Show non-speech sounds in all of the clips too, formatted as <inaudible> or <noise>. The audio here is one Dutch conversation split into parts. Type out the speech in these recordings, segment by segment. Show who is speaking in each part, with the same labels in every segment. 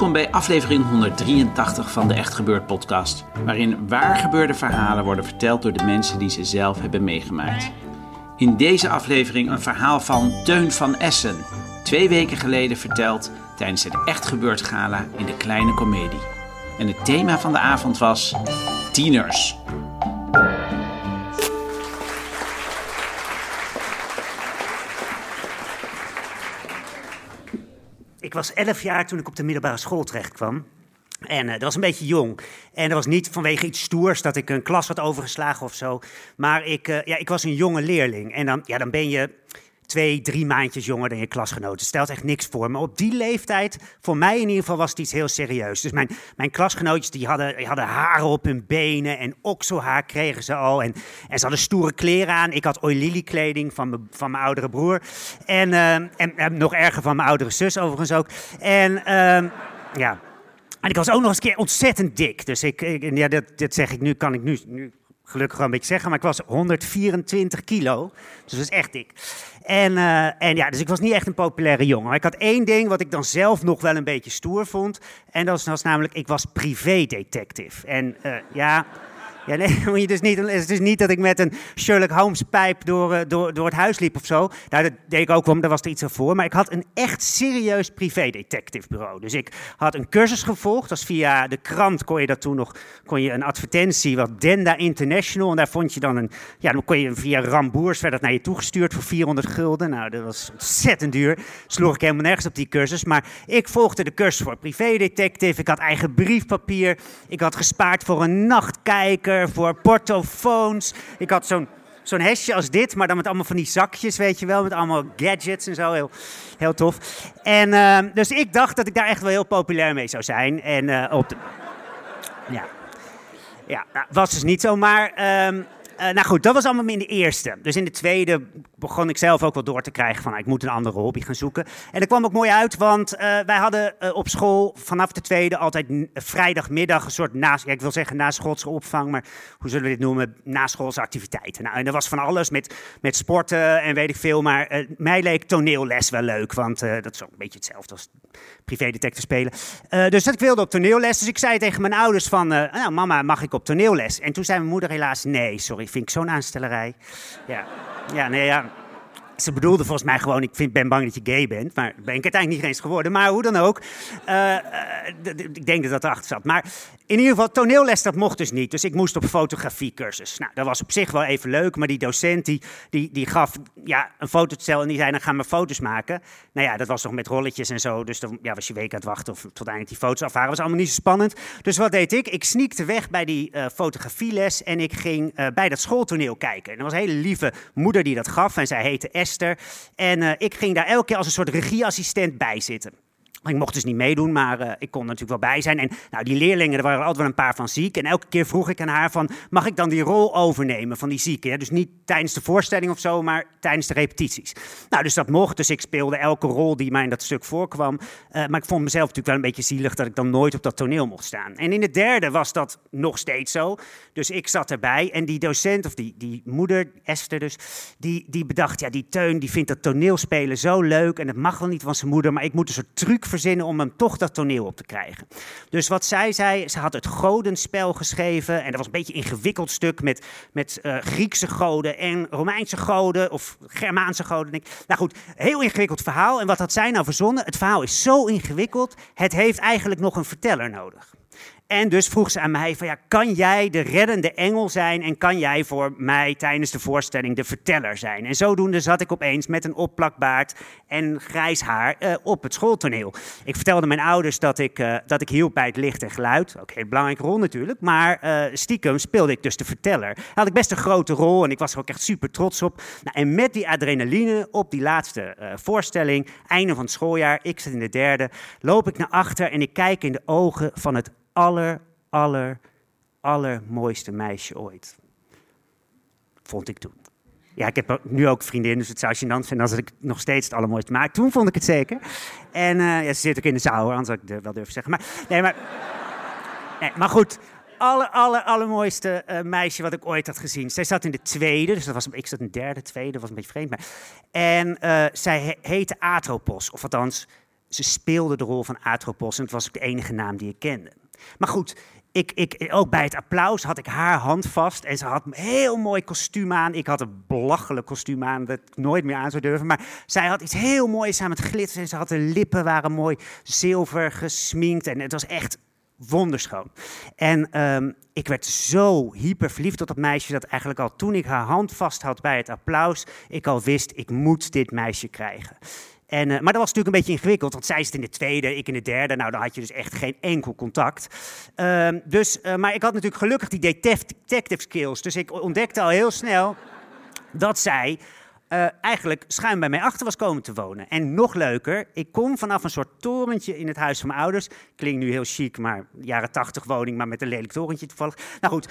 Speaker 1: Welkom bij aflevering 183 van de Echt Gebeurd podcast, waarin waar gebeurde verhalen worden verteld door de mensen die ze zelf hebben meegemaakt. In deze aflevering een verhaal van Teun van Essen, twee weken geleden verteld tijdens het Echt Gebeurd gala in de Kleine Comedie. En het thema van de avond was tieners.
Speaker 2: Ik was 11 jaar toen ik op de middelbare school terecht kwam. En eh, dat was een beetje jong. En dat was niet vanwege iets stoers dat ik een klas had overgeslagen of zo. Maar ik, eh, ja, ik was een jonge leerling. En dan, ja, dan ben je twee, drie maandjes jonger dan je klasgenoten. Stelt echt niks voor. Maar op die leeftijd, voor mij in ieder geval, was het iets heel serieus. Dus mijn, mijn klasgenootjes die hadden, die hadden haren op hun benen en okselhaar kregen ze al. En, en ze hadden stoere kleren aan. Ik had oilili kleding van mijn, van mijn oudere broer. En, eh, en, en nog erger van mijn oudere zus overigens ook. En ehm, ja... En ik was ook nog eens een keer ontzettend dik. Dus ik, ik- ja, dat, dat zeg ik nu, kan ik nu, nu gelukkig wel een beetje zeggen. Maar ik was 124 kilo. Dus dat is echt dik. En, eh, en ja, dus ik was niet echt een populaire jongen. Maar ik had één ding wat ik dan zelf nog wel een beetje stoer vond. En dat was, namelijk, ik was privédetective. En eh, ja... <laughs> Dus niet, het is dus niet dat ik met een Sherlock Holmes pijp door, eh, door, door het huis liep of zo. Nou, dat deed ik ook wel, maar daar was er iets voor. Maar ik had een echt serieus privédetective bureau. Dus ik had een cursus gevolgd. Dat via de krant kon je dat toen nog, kon je een advertentie, wat Denda International. En daar vond je dan een, ja, dan kon je via Ramboers, werd dat naar je toegestuurd voor 400 gulden. Nou, dat was ontzettend duur. Sloeg ik helemaal nergens op die cursus. Maar ik volgde de cursus voor privédetective. Ik had eigen briefpapier. Ik had gespaard voor een nachtkijker, voor portofoons. Ik had zo'n zo'n hesje als dit, maar dan met allemaal van die zakjes, weet je wel. Met allemaal gadgets en zo. Heel, heel tof. En eh, dus ik dacht dat ik daar echt wel heel populair mee zou zijn. En eh, op de... Ja. Ja, nou, was dus niet zo, maar... ehm, eh, nou goed, dat was allemaal in de eerste. Dus in de tweede begon ik zelf ook wel door te krijgen van... nou, ik moet een andere hobby gaan zoeken. En dat kwam ook mooi uit, want eh, wij hadden eh, op school vanaf de tweede... altijd vrijdagmiddag een soort, na, ik wil zeggen naschoolse opvang... maar hoe zullen we dit noemen? Naschoolse activiteiten. Nou, en er was van alles met, met sporten en weet ik veel. Maar mij leek toneelles wel leuk, want dat is ook een beetje hetzelfde als privédetective spelen. Dus dat ik wilde op toneelles. Dus ik zei tegen mijn ouders van, nou mama, mag ik op toneelles? En toen zei mijn moeder helaas, nee, sorry, vind ik zo'n aanstellerij. Ja, ja nee, ja. Ze bedoelde volgens mij gewoon, ik vind, ben bang dat je gay bent. Maar ben ik uiteindelijk niet eens geworden. Maar hoe dan ook. eh, eh, ik denk dat dat erachter zat. Maar in ieder geval, toneelles, dat mocht dus niet. Dus ik moest op fotografiecursus. Nou, dat was op zich wel even leuk. Maar die docent, die, die, die gaf ja, een fotostel en die zei, dan gaan we foto's maken. Nou ja, dat was nog met rolletjes en zo. Dus dan ja, was je week aan het wachten of tot uiteindelijk die foto's af waren. was allemaal niet zo spannend. Dus wat deed ik? Ik sneakte weg bij die eh, fotografieles en ik ging eh, bij dat schooltoneel kijken. En er was een hele lieve moeder die dat gaf en zij heette Esther. En eh, ik ging daar elke keer als een soort regieassistent bij zitten. Ik mocht dus niet meedoen, maar eh, ik kon natuurlijk wel bij zijn. En nou, die leerlingen, er waren altijd wel een paar van ziek. En elke keer vroeg ik aan haar van, mag ik dan die rol overnemen van die zieke? Dus niet tijdens de voorstelling of zo, maar tijdens de repetities. Nou, dus dat mocht. Dus ik speelde elke rol die mij in dat stuk voorkwam. Eh, maar ik vond mezelf natuurlijk wel een beetje zielig dat ik dan nooit op dat toneel mocht staan. En in de derde was dat nog steeds zo. Dus ik zat erbij en die docent, of die, die moeder, Esther dus, die, die bedacht, ja, die Teun, die vindt dat toneelspelen zo leuk. En dat mag wel niet van zijn moeder, maar ik moet een soort truc verzinnen om hem toch dat toneel op te krijgen. Dus wat zij zei, ze had het godenspel geschreven. En dat was een beetje een ingewikkeld stuk met, met eh, Griekse goden en Romeinse goden of Germaanse goden. denk ik. Nou goed, heel ingewikkeld verhaal. En wat had zij nou verzonnen? Het verhaal is zo ingewikkeld, het heeft eigenlijk nog een verteller nodig. En dus vroeg ze aan mij van ja, kan jij de reddende engel zijn en kan jij voor mij tijdens de voorstelling de verteller zijn? En zodoende zat ik opeens met een opplakbaard en grijs haar uh, op het schooltoneel. Ik vertelde mijn ouders dat ik, uh, dat ik hielp bij het licht en geluid. Ook een belangrijke rol natuurlijk. Maar uh, stiekem speelde ik dus de verteller. Had ik best een grote rol en ik was er ook echt super trots op. Nou, en met die adrenaline op die laatste voorstelling, einde van het schooljaar, ik zit in de derde, loop ik naar achter en ik kijk in de ogen van het aller, aller, allermooiste meisje ooit. Vond ik toen. Ja, ik heb nu ook vriendin, dus het zou gênant zijn als ik nog steeds het allermooiste maak. Toen vond ik het zeker. En uh, ja, ze zit ook in de zaal, hoor, anders zou ik het wel durven zeggen. Maar, nee, maar, nee, maar goed, aller, aller, allermooiste uh, meisje wat ik ooit had gezien. Zij zat in de tweede, dus dat was, ik zat in de derde, tweede, was een beetje vreemd. Maar, en uh, zij he heette Atropos, of althans, ze speelde de rol van Atropos en het was ook de enige naam die ik kende. Maar goed, ik, ik, ook bij het applaus had ik haar hand vast en ze had een heel mooi kostuum aan. Ik had een belachelijk kostuum aan dat ik nooit meer aan zou durven. Maar zij had iets heel moois aan met glitters en ze de lippen waren mooi zilver gesminkt en het was echt wonderschoon. En um, ik werd zo hyper verliefd op dat meisje dat eigenlijk al toen ik haar hand vast had bij het applaus, ik al wist, ik moet dit meisje krijgen. En, uh, maar dat was natuurlijk een beetje ingewikkeld, want zij zit in de tweede, ik in de derde. Nou, dan had je dus echt geen enkel contact. Uh, dus, uh, maar ik had natuurlijk gelukkig die detective skills. Dus ik ontdekte al heel snel dat zij uh, eigenlijk schuin bij mij achter was komen te wonen. En nog leuker, ik kom vanaf een soort torentje in het huis van mijn ouders. Klinkt nu heel chic, maar jaren tachtig woning, maar met een lelijk torentje toevallig. Nou goed.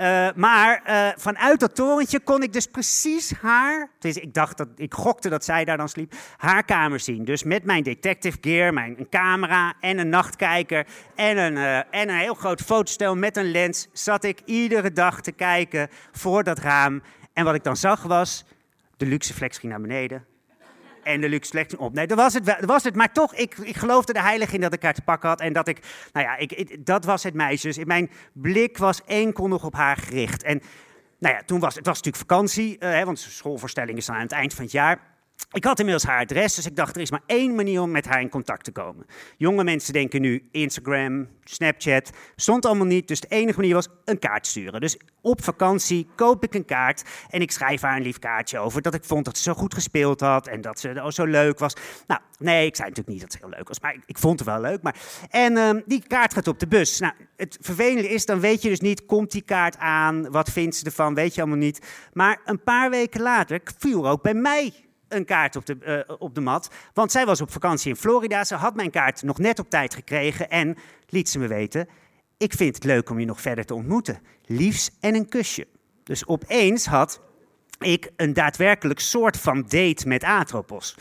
Speaker 2: Uh, maar uh, vanuit dat torentje kon ik dus precies haar, dus ik dacht dat, ik gokte dat zij daar dan sliep, haar kamer zien. Dus met mijn detective gear, mijn een camera en een nachtkijker en een, uh, en een heel groot fotostel met een lens, zat ik iedere dag te kijken voor dat raam. En wat ik dan zag was, de luxe flex ging naar beneden, en de luxe selectie op. Nee, dat was het, dat was het. Maar toch, ik, ik geloofde er heilig in dat ik haar te pakken had. En dat ik, nou ja, ik, dat was het meisje. Dus mijn blik was enkel nog op haar gericht. En nou ja, toen was het was natuurlijk vakantie, uh, want schoolvoorstellingen zijn aan het eind van het jaar. Ik had inmiddels haar adres, dus ik dacht er is maar één manier om met haar in contact te komen. Jonge mensen denken nu Instagram, Snapchat, stond allemaal niet. Dus de enige manier was een kaart sturen. Dus op vakantie koop ik een kaart en ik schrijf haar een lief kaartje over dat ik vond dat ze zo goed gespeeld had en dat ze zo leuk was. Nou, nee, ik zei natuurlijk niet dat ze heel leuk was, maar ik, vond het wel leuk. Maar... En um, die kaart gaat op de bus. Nou, het vervelende is, dan weet je dus niet, komt die kaart aan, wat vindt ze ervan, weet je allemaal niet. Maar een paar weken later viel ook bij mij een kaart op de, uh, op de mat. Want zij was op vakantie in Florida. Ze had mijn kaart nog net op tijd gekregen. En liet ze me weten: Ik vind het leuk om je nog verder te ontmoeten. Liefs en een kusje. Dus opeens had ik een daadwerkelijk soort van date met Atropos.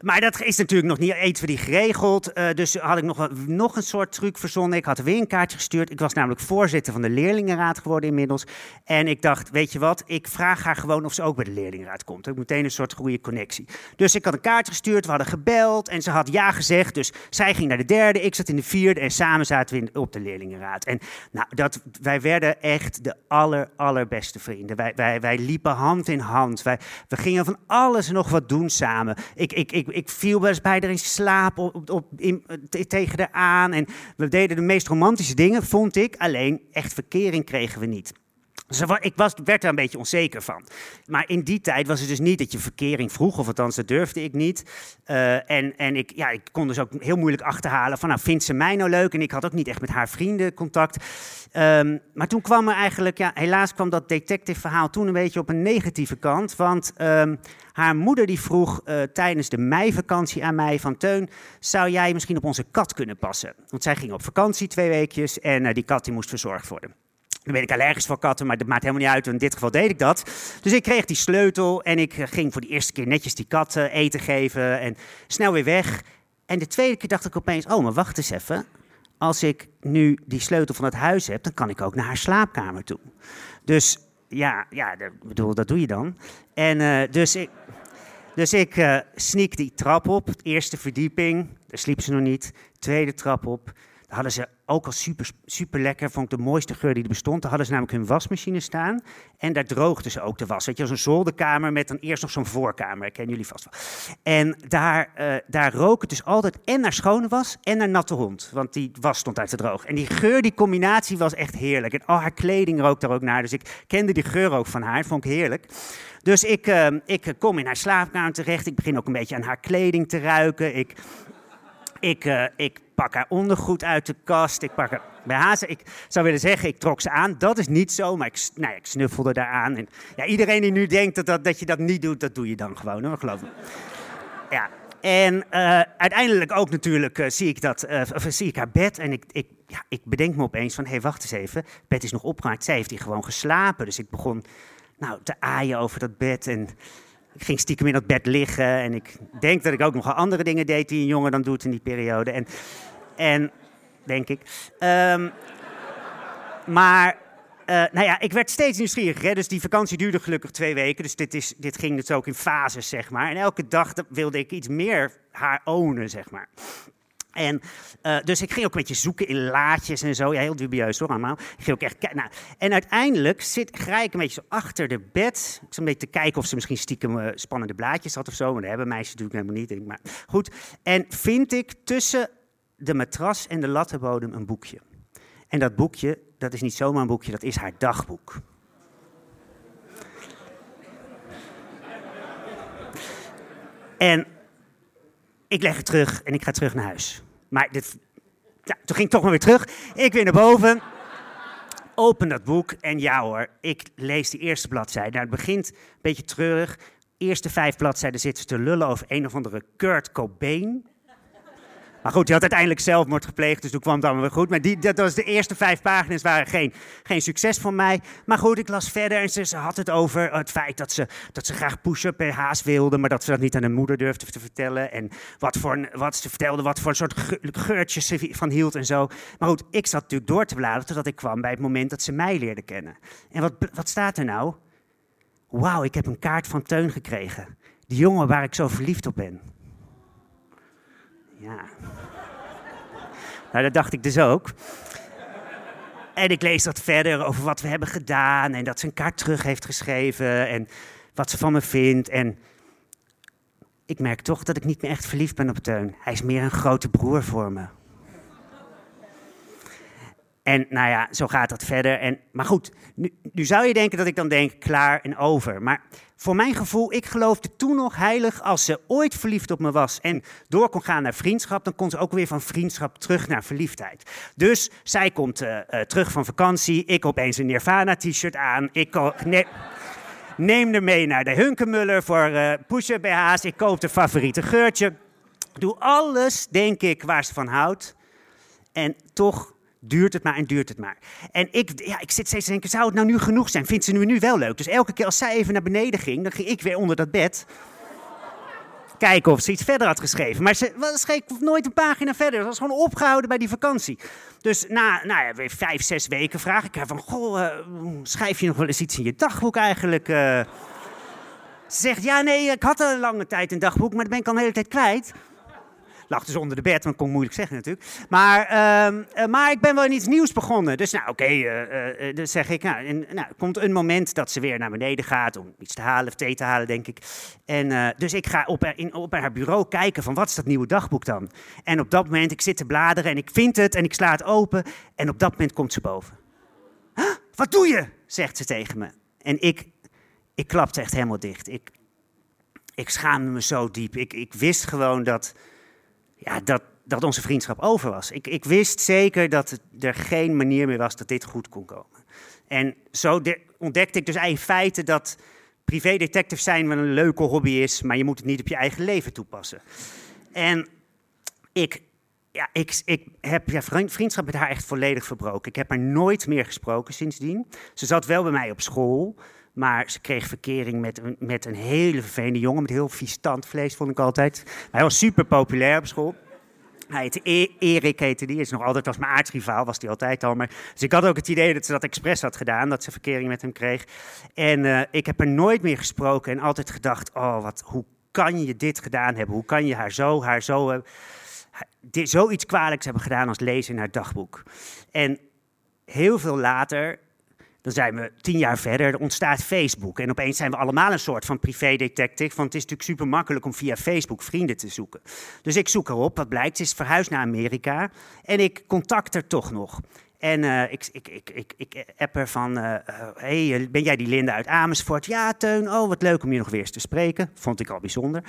Speaker 2: Maar dat is natuurlijk nog niet die geregeld. Uh, dus had ik nog, nog een soort truc verzonnen. Ik had weer een kaartje gestuurd. Ik was namelijk voorzitter van de leerlingenraad geworden inmiddels. En ik dacht, weet je wat, ik vraag haar gewoon of ze ook bij de leerlingenraad komt. Ik meteen een soort goede connectie. Dus ik had een kaartje gestuurd, we hadden gebeld en ze had ja gezegd. Dus zij ging naar de derde, ik zat in de vierde en samen zaten we op de leerlingenraad. En nou, dat, wij werden echt de aller, allerbeste vrienden. Wij, wij, wij liepen hand in hand. Wij, we gingen van alles en nog wat doen samen. Ik, ik, ik ik viel wel eens bij haar in slaap op, op, in, tegen haar aan. En we deden de meest romantische dingen, vond ik. Alleen echt verkering kregen we niet. Ik was, werd daar een beetje onzeker van. Maar in die tijd was het dus niet dat je verkering vroeg, of althans dat durfde ik niet. Uh, en en ik, ja, ik kon dus ook heel moeilijk achterhalen van, nou, vindt ze mij nou leuk? En ik had ook niet echt met haar vrienden contact. Um, maar toen kwam er eigenlijk, ja, helaas kwam dat detective verhaal toen een beetje op een negatieve kant. Want um, haar moeder die vroeg uh, tijdens de meivakantie aan mij van, Teun, zou jij misschien op onze kat kunnen passen? Want zij ging op vakantie twee weekjes en uh, die kat die moest verzorgd worden. Nu ben ik allergisch voor katten, maar dat maakt helemaal niet uit. In dit geval deed ik dat. Dus ik kreeg die sleutel en ik ging voor de eerste keer netjes die kat eten geven en snel weer weg. En de tweede keer dacht ik opeens, oh, maar wacht eens even. Als ik nu die sleutel van het huis heb, dan kan ik ook naar haar slaapkamer toe. Dus ja, ja bedoel, dat doe je dan. En uh, dus ik, dus ik uh, sneak die trap op, eerste verdieping, daar sliep ze nog niet. Tweede trap op, Hadden ze ook al super, super lekker, vond ik de mooiste geur die er bestond. Daar hadden ze namelijk hun wasmachine staan. En daar droogden ze ook de was. Weet je, een zolderkamer met dan eerst nog zo'n voorkamer. Kennen jullie vast wel. En daar, uh, daar rook het dus altijd en naar schone was en naar natte hond. Want die was stond uit te droog. En die geur, die combinatie was echt heerlijk. En al haar kleding rook daar ook naar. Dus ik kende die geur ook van haar. Vond ik heerlijk. Dus ik, uh, ik kom in haar slaapkamer terecht. Ik begin ook een beetje aan haar kleding te ruiken. Ik, ik, ik pak haar ondergoed uit de kast. Ik pak haar bij hazen. Ik zou willen zeggen, ik trok ze aan. Dat is niet zo, maar ik, nou, ik snuffelde daar aan. En, ja, iedereen die nu denkt dat, dat, dat je dat niet doet, dat doe je dan gewoon, hoor, geloof me. Ja, en uh, uiteindelijk ook natuurlijk uh, zie, ik dat, uh, of, zie ik haar bed en ik, ik, ja, ik bedenk me opeens van, hé, hey, wacht eens even. Bed is nog opgemaakt, zij heeft hier gewoon geslapen. Dus ik begon nou, te aaien over dat bed en ik ging stiekem in dat bed liggen. En ik denk dat ik ook nog andere dingen deed die een jongen dan doet in die periode. En, en denk ik. Um, maar, uh, nou ja, ik werd steeds nieuwsgieriger. Hè? Dus die vakantie duurde gelukkig twee weken. Dus dit, is, dit ging dus ook in fases, zeg maar. En elke dag wilde ik iets meer haar ownen, zeg maar. En uh, dus ik ging ook een beetje zoeken in laadjes en zo. Ja, heel dubieus hoor, allemaal. Ik ging ook echt nou, En uiteindelijk zit, ga ik een beetje zo achter de bed. Ik een beetje te kijken of ze misschien stiekem uh, spannende blaadjes had of zo. Maar dat hebben meisjes natuurlijk helemaal niet. Maar goed. En vind ik tussen de matras en de lattenbodem een boekje. En dat boekje, dat is niet zomaar een boekje, dat is haar dagboek. En ik leg het terug en ik ga terug naar huis. Maar dit, ja, toen ging ik toch maar weer terug. Ik weer naar boven. Open dat boek en ja hoor, ik lees de eerste bladzijde. Nou, het begint een beetje treurig. Eerste vijf bladzijden zitten te lullen over een of andere Kurt Cobain. Maar goed, die had uiteindelijk zelfmoord gepleegd, dus toen kwam het allemaal weer goed. Maar die, dat was de eerste vijf pagina's waren geen, geen succes voor mij. Maar goed, ik las verder en ze, had het over het feit dat ze, dat ze graag push-up haast wilde, maar dat ze dat niet aan de moeder durfde te vertellen. En wat, voor wat ze vertelde, wat voor een soort geurtjes ze van hield en zo. Maar goed, ik zat natuurlijk door te bladeren totdat ik kwam bij het moment dat ze mij leerde kennen. En wat, wat staat er nou? Wauw, ik heb een kaart van Teun gekregen. Die jongen waar ik zo verliefd op ben. Ja. Nou, dat dacht ik dus ook. En ik lees dat verder over wat we hebben gedaan en dat ze een kaart terug heeft geschreven en wat ze van me vindt. En ik merk toch dat ik niet meer echt verliefd ben op Teun. Hij is meer een grote broer voor me. En nou ja, zo gaat dat verder. En, maar goed, nu, zou je denken dat ik dan denk, klaar en over. Maar voor mijn gevoel, ik geloofde toen nog heilig, als ze ooit verliefd op me was en door kon gaan naar vriendschap, dan kon ze ook weer van vriendschap terug naar verliefdheid. Dus zij komt uh, uh, terug van vakantie, ik opeens een Nirvana-t-shirt aan, ik ne neem er mee naar de Hunkemuller voor uh, push-up BH's, ik koop de favoriete geurtje. Doe alles, denk ik, waar ze van houdt. En toch duurt het maar en duurt het maar. En ik, ja, ik zit steeds te denken, zou het nou nu genoeg zijn? Vindt ze nu, nu wel leuk? Dus elke keer als zij even naar beneden ging, dan ging ik weer onder dat bed. Kijken of ze iets verder had geschreven. Maar ze schreef nooit een pagina verder. Ze was gewoon opgehouden bij die vakantie. Dus na nou ja, weer vijf, zes weken vraag ik haar van... Goh, uh, schrijf je nog wel eens iets in je dagboek eigenlijk? Uh, ze zegt, ja nee, ik had al een lange tijd een dagboek, maar dat ben ik al de hele tijd kwijt lag dus onder de bed, want kon moeilijk zeggen natuurlijk. Maar, uh, maar ik ben wel in iets nieuws begonnen. Dus nou, oké, okay, uh, uh, dus zeg ik, nou, nou, komt een moment dat ze weer naar beneden gaat om iets te halen of thee te halen, denk ik. En dus ik ga op haar, in, op haar bureau kijken van wat is dat nieuwe dagboek dan? En op dat moment, ik zit te bladeren en ik vind het en ik sla het open. En op dat moment komt ze boven. Wat doe je? zegt ze tegen me. En ik, ik klapte echt helemaal dicht. Ik, ik schaamde me zo diep. Ik, ik wist gewoon dat, ja, dat, dat onze vriendschap over was. Ik, ik wist zeker dat er geen manier meer was dat dit goed kon komen. En zo ontdekte ik dus in feite dat privédetective zijn wel een leuke hobby is, maar je moet het niet op je eigen leven toepassen. En ik, ja, ik, ik heb ja, vriendschap met haar echt volledig verbroken. Ik heb haar nooit meer gesproken sindsdien. Ze zat wel bij mij op school. Maar ze kreeg verkering met, met een hele vervelende jongen met heel vies tandvlees, vond ik altijd. Hij was super populair op school. Hij heette e Erik, heette die. Is nog altijd als mijn aardsrivaal, was hij altijd al. Maar, dus ik had ook het idee dat ze dat expres had gedaan, dat ze verkering met hem kreeg. En uh, ik heb er nooit meer gesproken en altijd gedacht, oh, wat, hoe kan je dit gedaan hebben? Hoe kan je haar zo, haar zo... Uh, dit, zoiets kwalijks hebben gedaan als lezen in haar dagboek. En heel veel later, dan zijn we tien jaar verder, ontstaat Facebook. En opeens zijn we allemaal een soort van privédetective, want het is natuurlijk super makkelijk om via Facebook vrienden te zoeken. Dus ik zoek erop, wat blijkt, ze is verhuisd naar Amerika en ik contact er toch nog. En uh, ik, ik, ik, ik, ik app er van, uh, hey, ben jij die Linda uit Amersfoort? Ja, Teun, oh, wat leuk om je nog weer eens te spreken. Vond ik al bijzonder.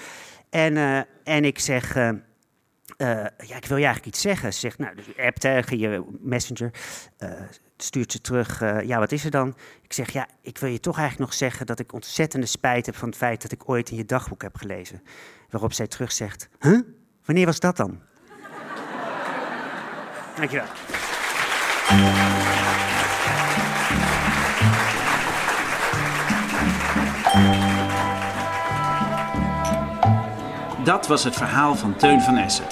Speaker 2: En, uh, en ik zeg, ja, ik wil je eigenlijk iets zeggen. Ze zegt, nou, dus app tegen je messenger, stuurt ze terug, ja, wat is er dan? Ik zeg, ja, ik wil je toch eigenlijk nog zeggen dat ik ontzettende spijt heb van het feit dat ik ooit in je dagboek heb gelezen. Waarop zij terug zegt, huh? Wanneer was dat dan? <laughs> Dankjewel.
Speaker 1: Dat was het verhaal van Teun van Essen.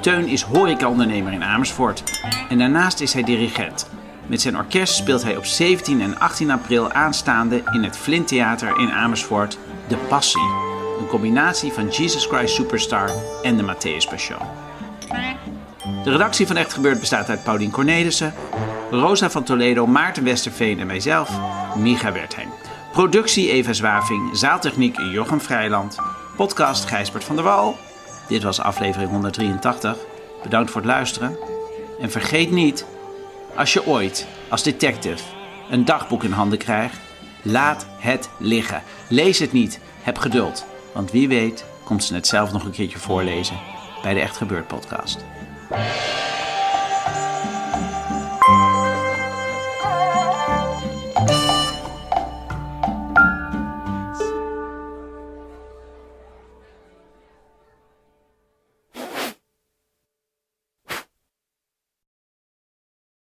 Speaker 1: Teun is horecaondernemer in Amersfoort en daarnaast is hij dirigent. Met zijn orkest speelt hij op 17 en 18 april aanstaande in het Flint Theater in Amersfoort De Passie. Een combinatie van Jesus Christ Superstar en de Matthäus Passion. De redactie van Echt Gebeurd bestaat uit Paulien Cornelissen, Rosa van Toledo, Maarten Westerveen en mijzelf, Micha Wertheim. Productie Eva Zwaving, zaaltechniek Jochem Vrijland, podcast Gijsbert van der Wal. Dit was aflevering 183. Bedankt voor het luisteren. En vergeet niet, als je ooit als detective een dagboek in handen krijgt, laat het liggen. Lees het niet, heb geduld. Want wie weet komt ze het zelf nog een keertje voorlezen bij de Echt Gebeurd podcast.